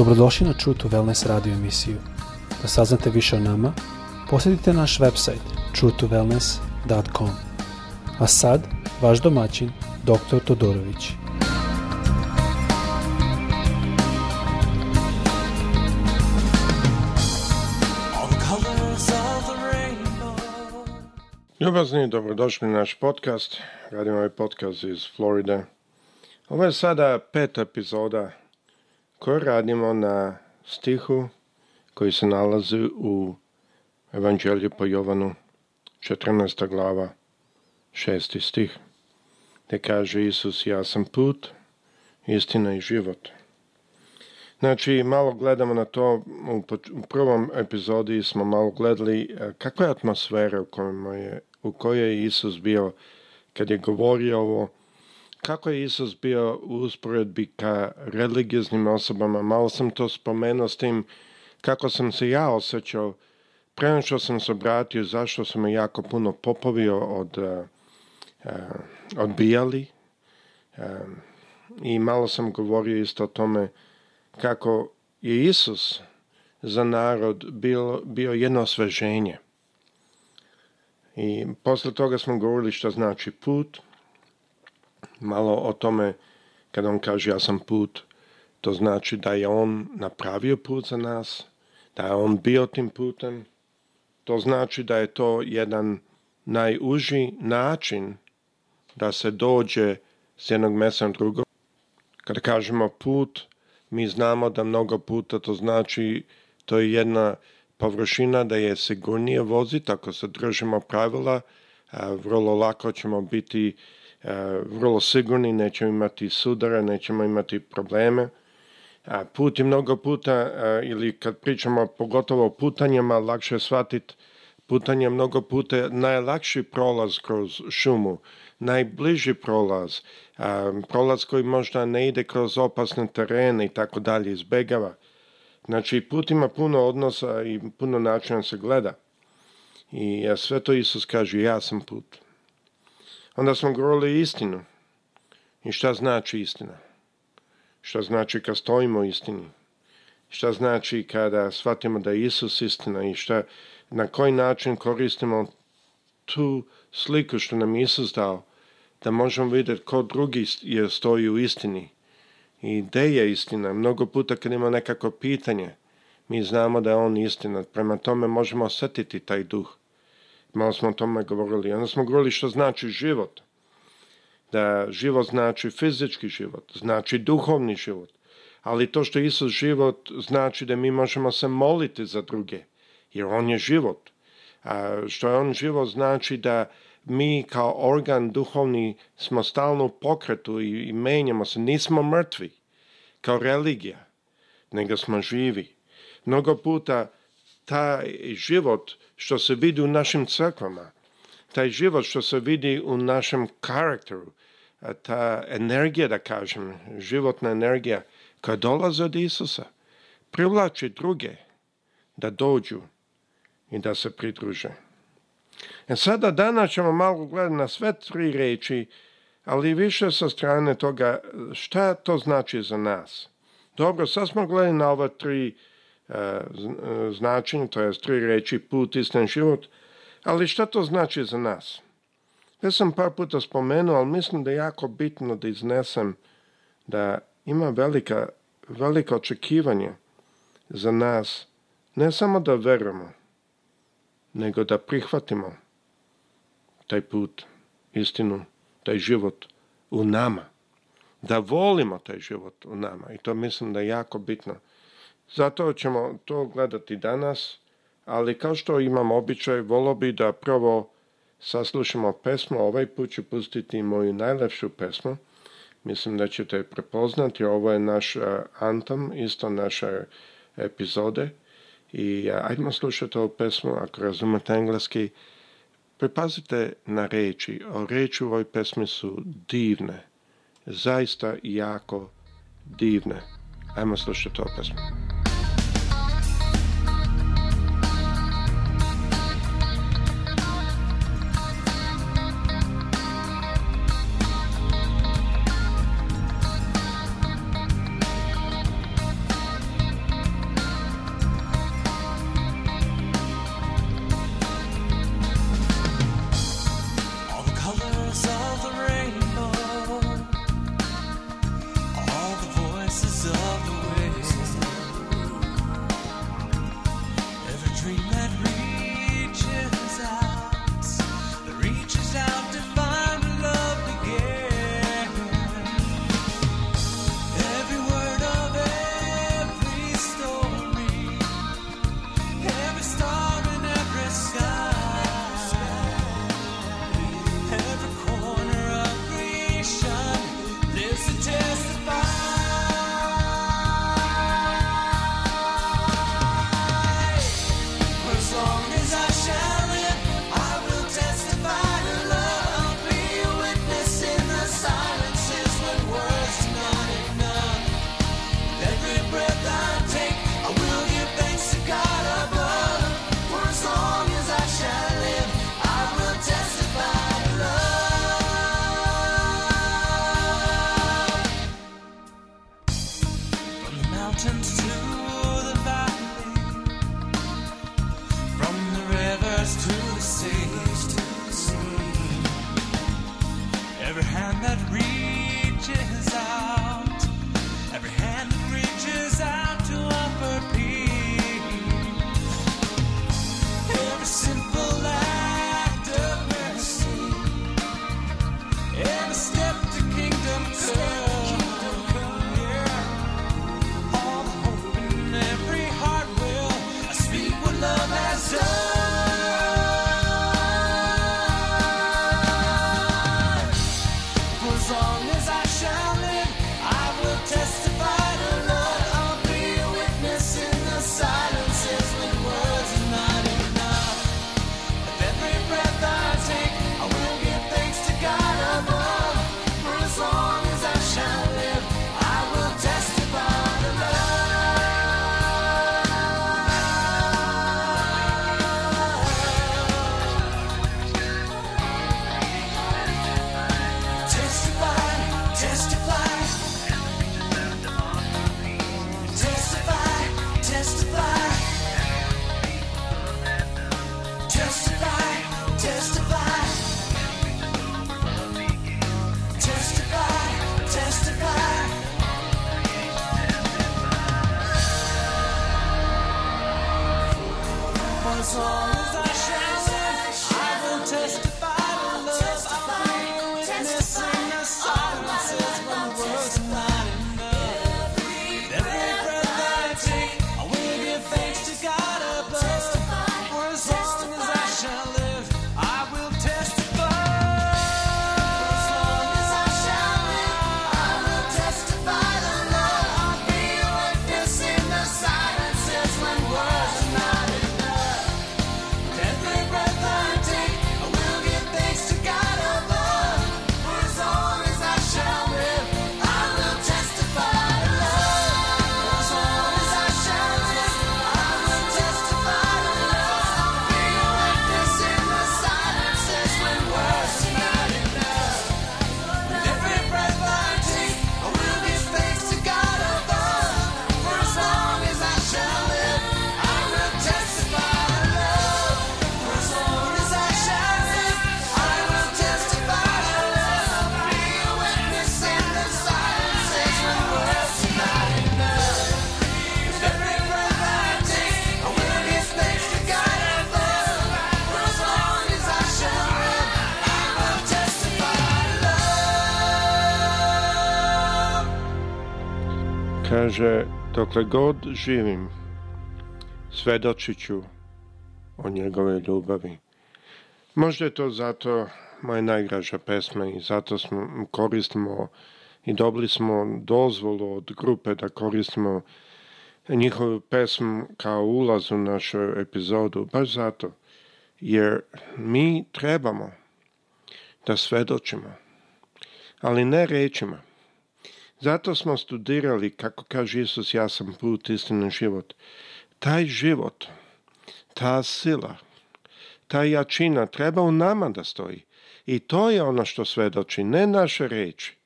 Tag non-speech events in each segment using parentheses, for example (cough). Dobrodošli na True to Wellness radio emisiju. Da saznate više o nama, posjetite naš website truetowellness.com. A sad, vaš domaćin, dr. Todorović. Ljubazni, dobrodošli na naš podcast. Radimo ovaj podcast iz Floride. Ovo je sada pet epizoda koje radimo na stihu koji se nalazi u Evanđelju po Jovanu, 14. glava, 6. stih, gde kaže Isus, ja sam put, istina i život. Znači, malo gledamo na to, u prvom epizodi smo malo gledali e, kakva je atmosfera u, kojoj je, u kojoj je Isus bio kad je govorio ovo, kako je Isus bio u usporedbi ka religioznim osobama? Malo sam to spomenuo s tim kako sam se ja osjećao prema što sam se obratio, zašto su me jako puno popovio od, uh, uh, odbijali uh, i malo sam govorio isto o tome kako je Isus za narod bio, bio jedno osveženje. I posle toga smo govorili što znači put – malo o tome kada on kaže ja sam put, to znači da je on napravio put za nas, da je on bio tim putem. To znači da je to jedan najuži način da se dođe s jednog mesta na drugo. Kada kažemo put, mi znamo da mnogo puta to znači to je jedna površina da je sigurnije voziti. Ako se držimo pravila, vrlo lako ćemo biti E, vrlo sigurni, nećemo imati sudara, nećemo imati probleme. A put je mnogo puta, e, ili kad pričamo pogotovo o putanjama, lakše je shvatiti putanje mnogo puta najlakši prolaz kroz šumu, najbliži prolaz, prolaz koji možda ne ide kroz opasne terene i tako dalje, izbegava. Znači, put ima puno odnosa i puno načina da se gleda. I sve to Isus kaže, ja sam put onda smo govorili istinu. I šta znači istina? Šta znači kad stojimo istini? Šta znači kada shvatimo da je Isus istina i šta, na koji način koristimo tu sliku što nam Isus dao, da možemo vidjeti ko drugi je stoji u istini i gde je istina. Mnogo puta kad ima nekako pitanje, mi znamo da je on istina, prema tome možemo osjetiti taj duh malo smo o tome govorili, onda smo govorili što znači život. Da život znači fizički život, znači duhovni život. Ali to što Isus život znači da mi možemo se moliti za druge, jer On je život. A što je On život znači da mi kao organ duhovni smo stalno u pokretu i, i menjamo se. Nismo mrtvi kao religija, nego smo živi. Mnogo puta taj život što se vidi u našim crkvama, taj život što se vidi u našem karakteru, ta energija, da kažem, životna energija koja dolazi od Isusa, privlači druge da dođu i da se pridruže. E sada danas ćemo malo gledati na sve tri reči, ali više sa strane toga šta to znači za nas. Dobro, sad smo gledali na ova tri reči značenju, to je tri reči put, istan život, ali šta to znači za nas? Ja sam par puta spomenuo, ali mislim da je jako bitno da iznesem da ima velika, velika očekivanje za nas, ne samo da verujemo, nego da prihvatimo taj put, istinu, taj život u nama. Da volimo taj život u nama i to mislim da je jako bitno Zato ćemo to gledati danas, ali kao što imam običaj, volo bi da prvo saslušamo pesmu, ovaj put ću pustiti moju najlepšu pesmu. Mislim da ćete je prepoznati, ovo je naš e, antam, isto naše epizode. I e, ajmo slušati ovu pesmu, ako razumete engleski. prepazite na reči, o reči u ovoj pesmi su divne, zaista jako divne. Ajmo slušati ovu pesmu. To the every hand that reaches Kaže, dokle god živim, svedočiću o njegove ljubavi. Možda je to zato moja najdraža pesma i zato smo, koristimo i dobili smo dozvolu od grupe da koristimo njihovu pesmu kao ulaz u našu epizodu, baš zato, jer mi trebamo da svedočimo, ali ne rečima. Zato smo studirali, kako kaže Isus, ja sam put, istina život. Taj život, ta sila, ta jačina treba u nama da stoji. I to je ono što svedoči, ne naše reči,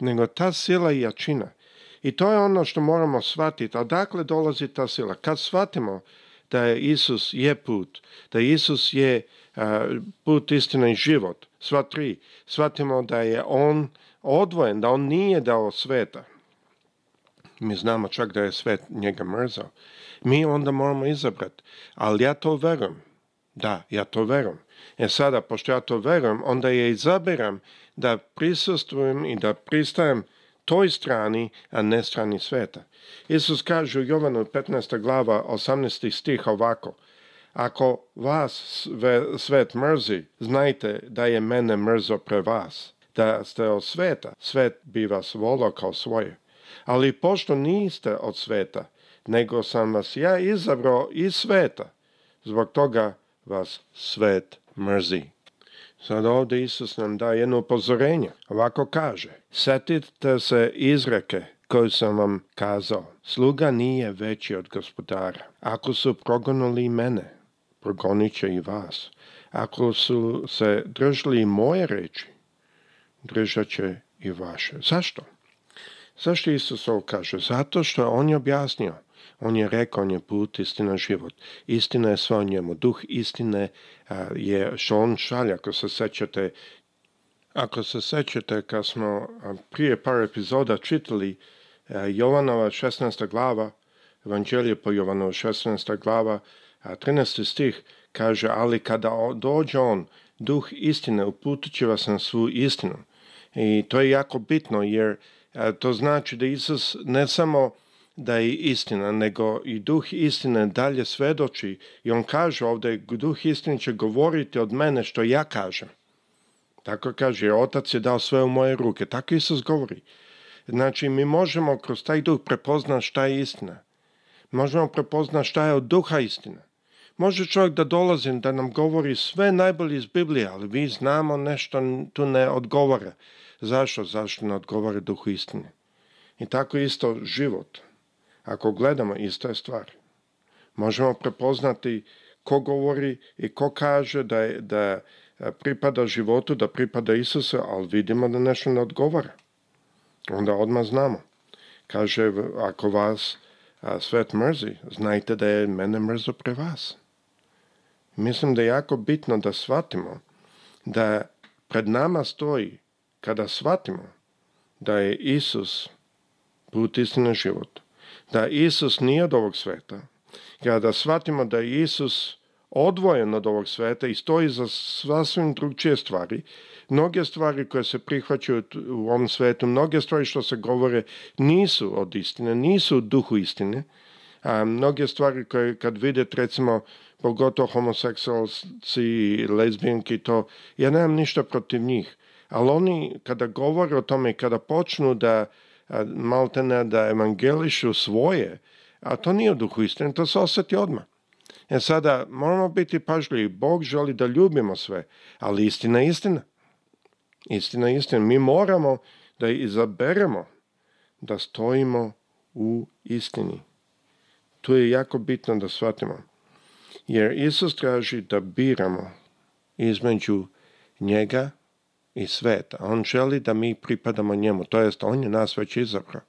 nego ta sila i jačina. I to je ono što moramo shvatiti. dakle dolazi ta sila? Kad shvatimo da je Isus je put, da Isus je uh, put istina i život, sva tri, shvatimo da je On odvojen, da on nije dao sveta. Mi znamo čak da je svet njega mrzao. Mi onda moramo izabrati. Ali ja to verujem. Da, ja to verujem. E sada, pošto ja to verujem, onda je izabiram da prisustujem i da pristajem toj strani, a ne strani sveta. Isus kaže u Jovanu 15. glava 18. stih ovako, Ako vas svet mrzi, znajte da je mene mrzo pre vas da ste od sveta, svet bi vas volao kao svoje. Ali pošto niste od sveta, nego sam vas ja izabrao iz sveta, zbog toga vas svet mrzi. Sad ovde Isus nam daje jedno upozorenje. Ovako kaže, setite se izreke koju sam vam kazao. Sluga nije veći od gospodara. Ako su progonili mene, progonit će i vas. Ako su se držali moje reči, držat će i vaše. Zašto? Zašto Isus ovo kaže? Zato što on je objasnio. On je rekao, on je put, istina, život. Istina je sva u njemu. Duh istine je što on šalja. Ako se sećate, ako se sećate kad smo prije par epizoda čitali Jovanova 16. glava, Evanđelje po Jovanova 16. glava, 13. stih kaže, ali kada dođe on, duh istine, uputit će vas na svu istinu. I to je jako bitno jer to znači da Isus ne samo da je istina, nego i duh istine dalje svedoči i on kaže ovdje, duh istine će govoriti od mene što ja kažem. Tako kaže, otac je dao sve u moje ruke. Tako Isus govori. Znači, mi možemo kroz taj duh prepoznati šta je istina. Možemo prepoznati šta je od duha istina. Može čovjek da dolazi, da nam govori sve najbolje iz Biblije, ali vi znamo nešto tu ne odgovara. Zašto? Zašto ne odgovara duhu istine? I tako isto život. Ako gledamo, isto je stvar. Možemo prepoznati ko govori i ko kaže da, je, da e, pripada životu, da pripada Isusu, ali vidimo da nešto ne odgovara. Onda odmah znamo. Kaže, ako vas a, svet mrzi, znajte da je mene mrzo pre vas. Mislim da je jako bitno da shvatimo da pred nama stoji kada shvatimo da je Isus put istine život, da Isus nije od ovog sveta, kada shvatimo da je Isus odvojen od ovog sveta i stoji za sasvim drugčije stvari, mnoge stvari koje se prihvaćaju u ovom svetu, mnoge stvari što se govore nisu od istine, nisu u duhu istine, A mnoge stvari koje kad vide, recimo, pogotovo homoseksualci i lezbijenki, to, ja nemam ništa protiv njih. Ali oni kada govore o tome, kada počnu da maltene da evangelišu svoje, a to nije u duhu istine, to se osjeti odmah. E sada, moramo biti pažljivi. Bog želi da ljubimo sve, ali istina je istina. Istina je istina. Mi moramo da izaberemo da stojimo u istini. Tu je jako bitno da shvatimo, jer Isus traži da biramo između njega i sveta. On želi da mi pripadamo njemu, to jest on je nas već izabrao.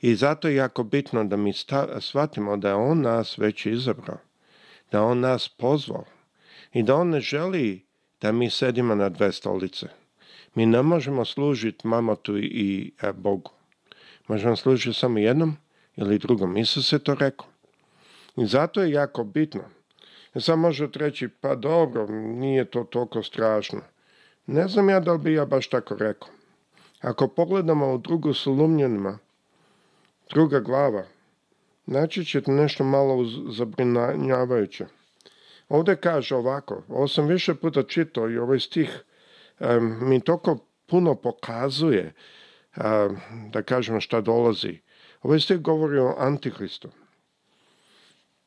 I zato je jako bitno da mi shvatimo da je on nas već izabrao, da on nas pozvao i da on ne želi da mi sedimo na dve stolice. Mi ne možemo služiti mamotu i e, Bogu. Možemo služiti samo jednom ili drugom. Isus je to rekao. I zato je jako bitno. Ja sam možete treći, pa dobro, nije to toliko strašno. Ne znam ja da li bi ja baš tako rekao. Ako pogledamo u drugu Solumljenima, druga glava, znači će to nešto malo zabrinjavajuće. Ovde kaže ovako, ovo sam više puta čitao i ovaj stih mi toko puno pokazuje da kažem šta dolazi. Ovaj stih govori o Antihristu.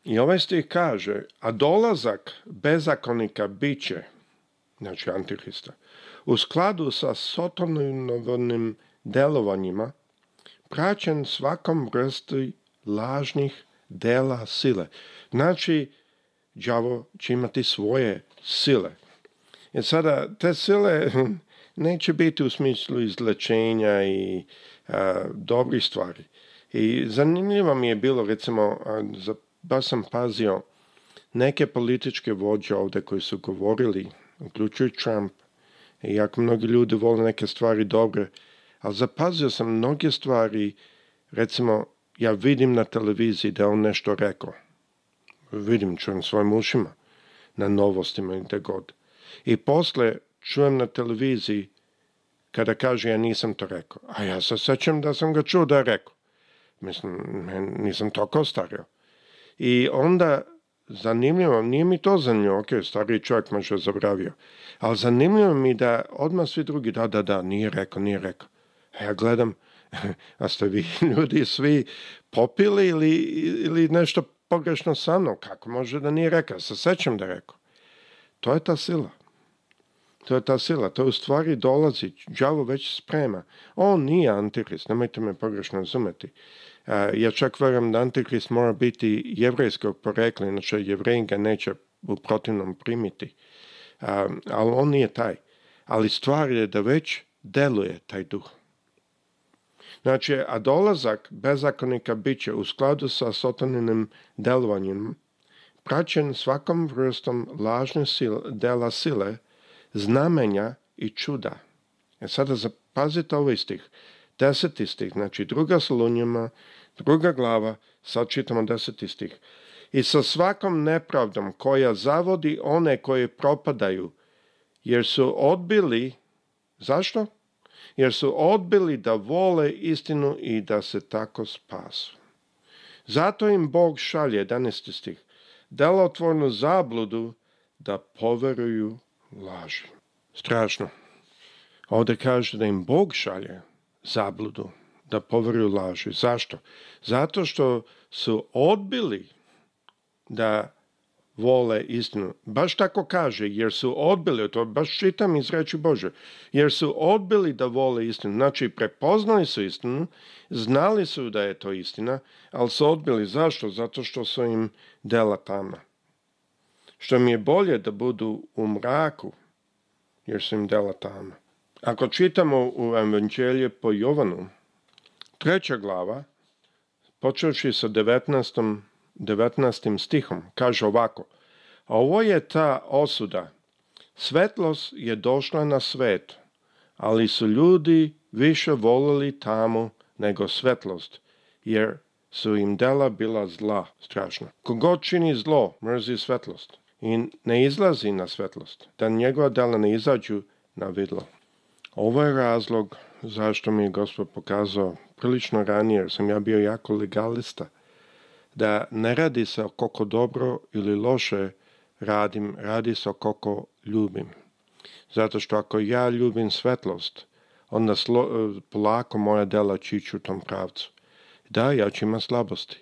I ovaj stih kaže, a dolazak bezakonika bit će, znači Antihrista, u skladu sa sotonovnim delovanjima, praćen svakom vrsti lažnih dela sile. Znači, đavo će imati svoje sile. I e sada, te sile (laughs) neće biti u smislu izlečenja i a, dobrih stvari, I zanimljivo mi je bilo, recimo, baš sam pazio neke političke vođe ovde koji su govorili, uključuju Trump, i iako mnogi ljudi vole neke stvari dobre, ali zapazio sam mnoge stvari, recimo, ja vidim na televiziji da on nešto rekao. Vidim, čujem svojim ušima, na novostima i te god. I posle čujem na televiziji kada kaže ja nisam to rekao. A ja se sećam da sam ga čuo da je rekao. Mislim, ne, nisam toliko ostario. I onda, zanimljivo, nije mi to zanimljivo, ok, stariji čovjek me što da zabravio, ali zanimljivo mi da odmah svi drugi, da, da, da, nije rekao, nije rekao. A ja gledam, (laughs) a ste vi ljudi svi popili ili, ili nešto pogrešno sano, kako može da nije rekao, se sećam da je rekao. To je ta sila. To je ta sila, to u stvari dolazi, đavo već sprema. On nije antikrist, nemojte me pogrešno razumeti. E, ja čak verujem da antikrist mora biti jevrejskog porekla, inače jevrejin ga neće u protivnom primiti. E, ali on nije taj. Ali stvar je da već deluje taj duh. Znači, a dolazak bezakonika bit će u skladu sa sotaninim delovanjem praćen svakom vrstom lažne sile, dela sile znamenja i čuda. E sada zapazite ovaj stih. Deseti stih, znači druga Solunjima, druga glava, sad čitamo deseti stih. I sa svakom nepravdom koja zavodi one koji propadaju, jer su odbili, zašto? Jer su odbili da vole istinu i da se tako spasu. Zato im Bog šalje, 11. stih, delotvornu zabludu da poveruju laži. Strašno. Ovde kaže da im Bog šalje zabludu, da poveruju laži. Zašto? Zato što su odbili da vole istinu. Baš tako kaže, jer su odbili, to baš čitam iz reči Bože, jer su odbili da vole istinu. Znači, prepoznali su istinu, znali su da je to istina, ali su odbili. Zašto? Zato što su im dela tamna što mi je bolje da budu u mraku, jer su im dela tamo. Ako čitamo u Evanđelje po Jovanu, treća glava, počevši sa 19. 19. stihom, kaže ovako, ovo je ta osuda, svetlost je došla na svet, ali su ljudi više volili tamu nego svetlost, jer su im dela bila zla strašno. Kogod čini zlo, mrzi svetlost i ne izlazi na svetlost, da njegova dela ne izađu na vidlo. Ovo je razlog zašto mi je gospod pokazao prilično ranije, jer sam ja bio jako legalista, da ne radi se o koliko dobro ili loše radim, radi se o koliko ljubim. Zato što ako ja ljubim svetlost, onda slo, e, polako moja dela će ići u tom pravcu. Da, ja ću imati slabosti.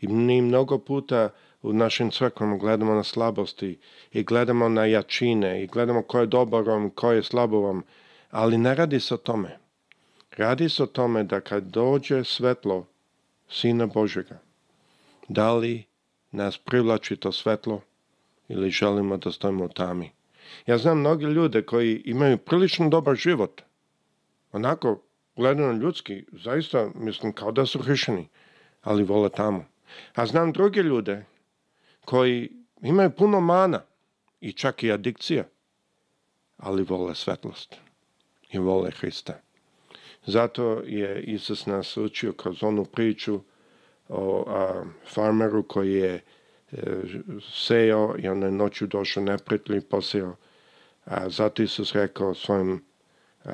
I mnogo puta u našim crkvama gledamo na slabosti i gledamo na jačine i gledamo ko je dobarom, ko je slabovan, ali ne radi se o tome. Radi se o tome da kad dođe svetlo Sina Božega, da li nas privlači to svetlo ili želimo da stojimo u tami. Ja znam mnogi ljude koji imaju prilično dobar život, onako gledano ljudski, zaista mislim kao da su hrišćani, ali vole tamo. A znam druge ljude koji imaju puno mana i čak i adikcija, ali vole svetlost i vole Hrista. Zato je Isus nas učio kroz onu priču o a, farmeru koji je e, sejao i onda je noću došao neprijatelj i posejao. A, zato Isus rekao svojim a,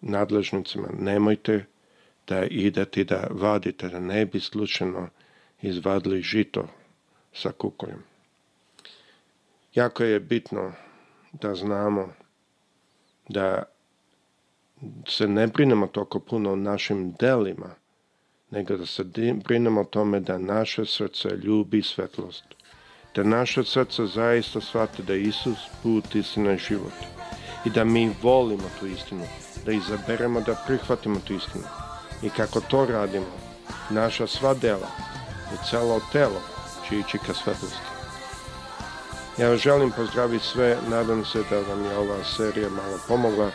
nadležnicima, nemojte da idete da vadite, da ne bi slučajno izvadili žito sa kukoljem. Jako je bitno da znamo da se ne brinemo toliko puno o našim delima, nego da se brinemo o tome da naše srce ljubi svetlost. Da naše srce zaista shvate da Isus put, istina i život. I da mi volimo tu istinu, da izaberemo da prihvatimo tu istinu. I kako to radimo, naša sva dela i celo telo će ići ka svetlosti. Ja želim pozdraviti sve, nadam se da vam je ova serija malo pomogla,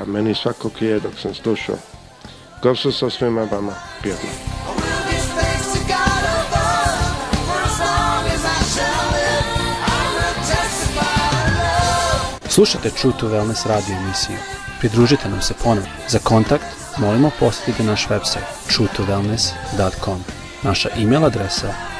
a meni svakog je dok sam slušao. Gostu sa svima vama, prijatno. Slušate True to Wellness radio emisiju. Pridružite nam se ponovno. Za kontakt molimo posjetite naš website www.truetowellness.com Naša e-mail adresa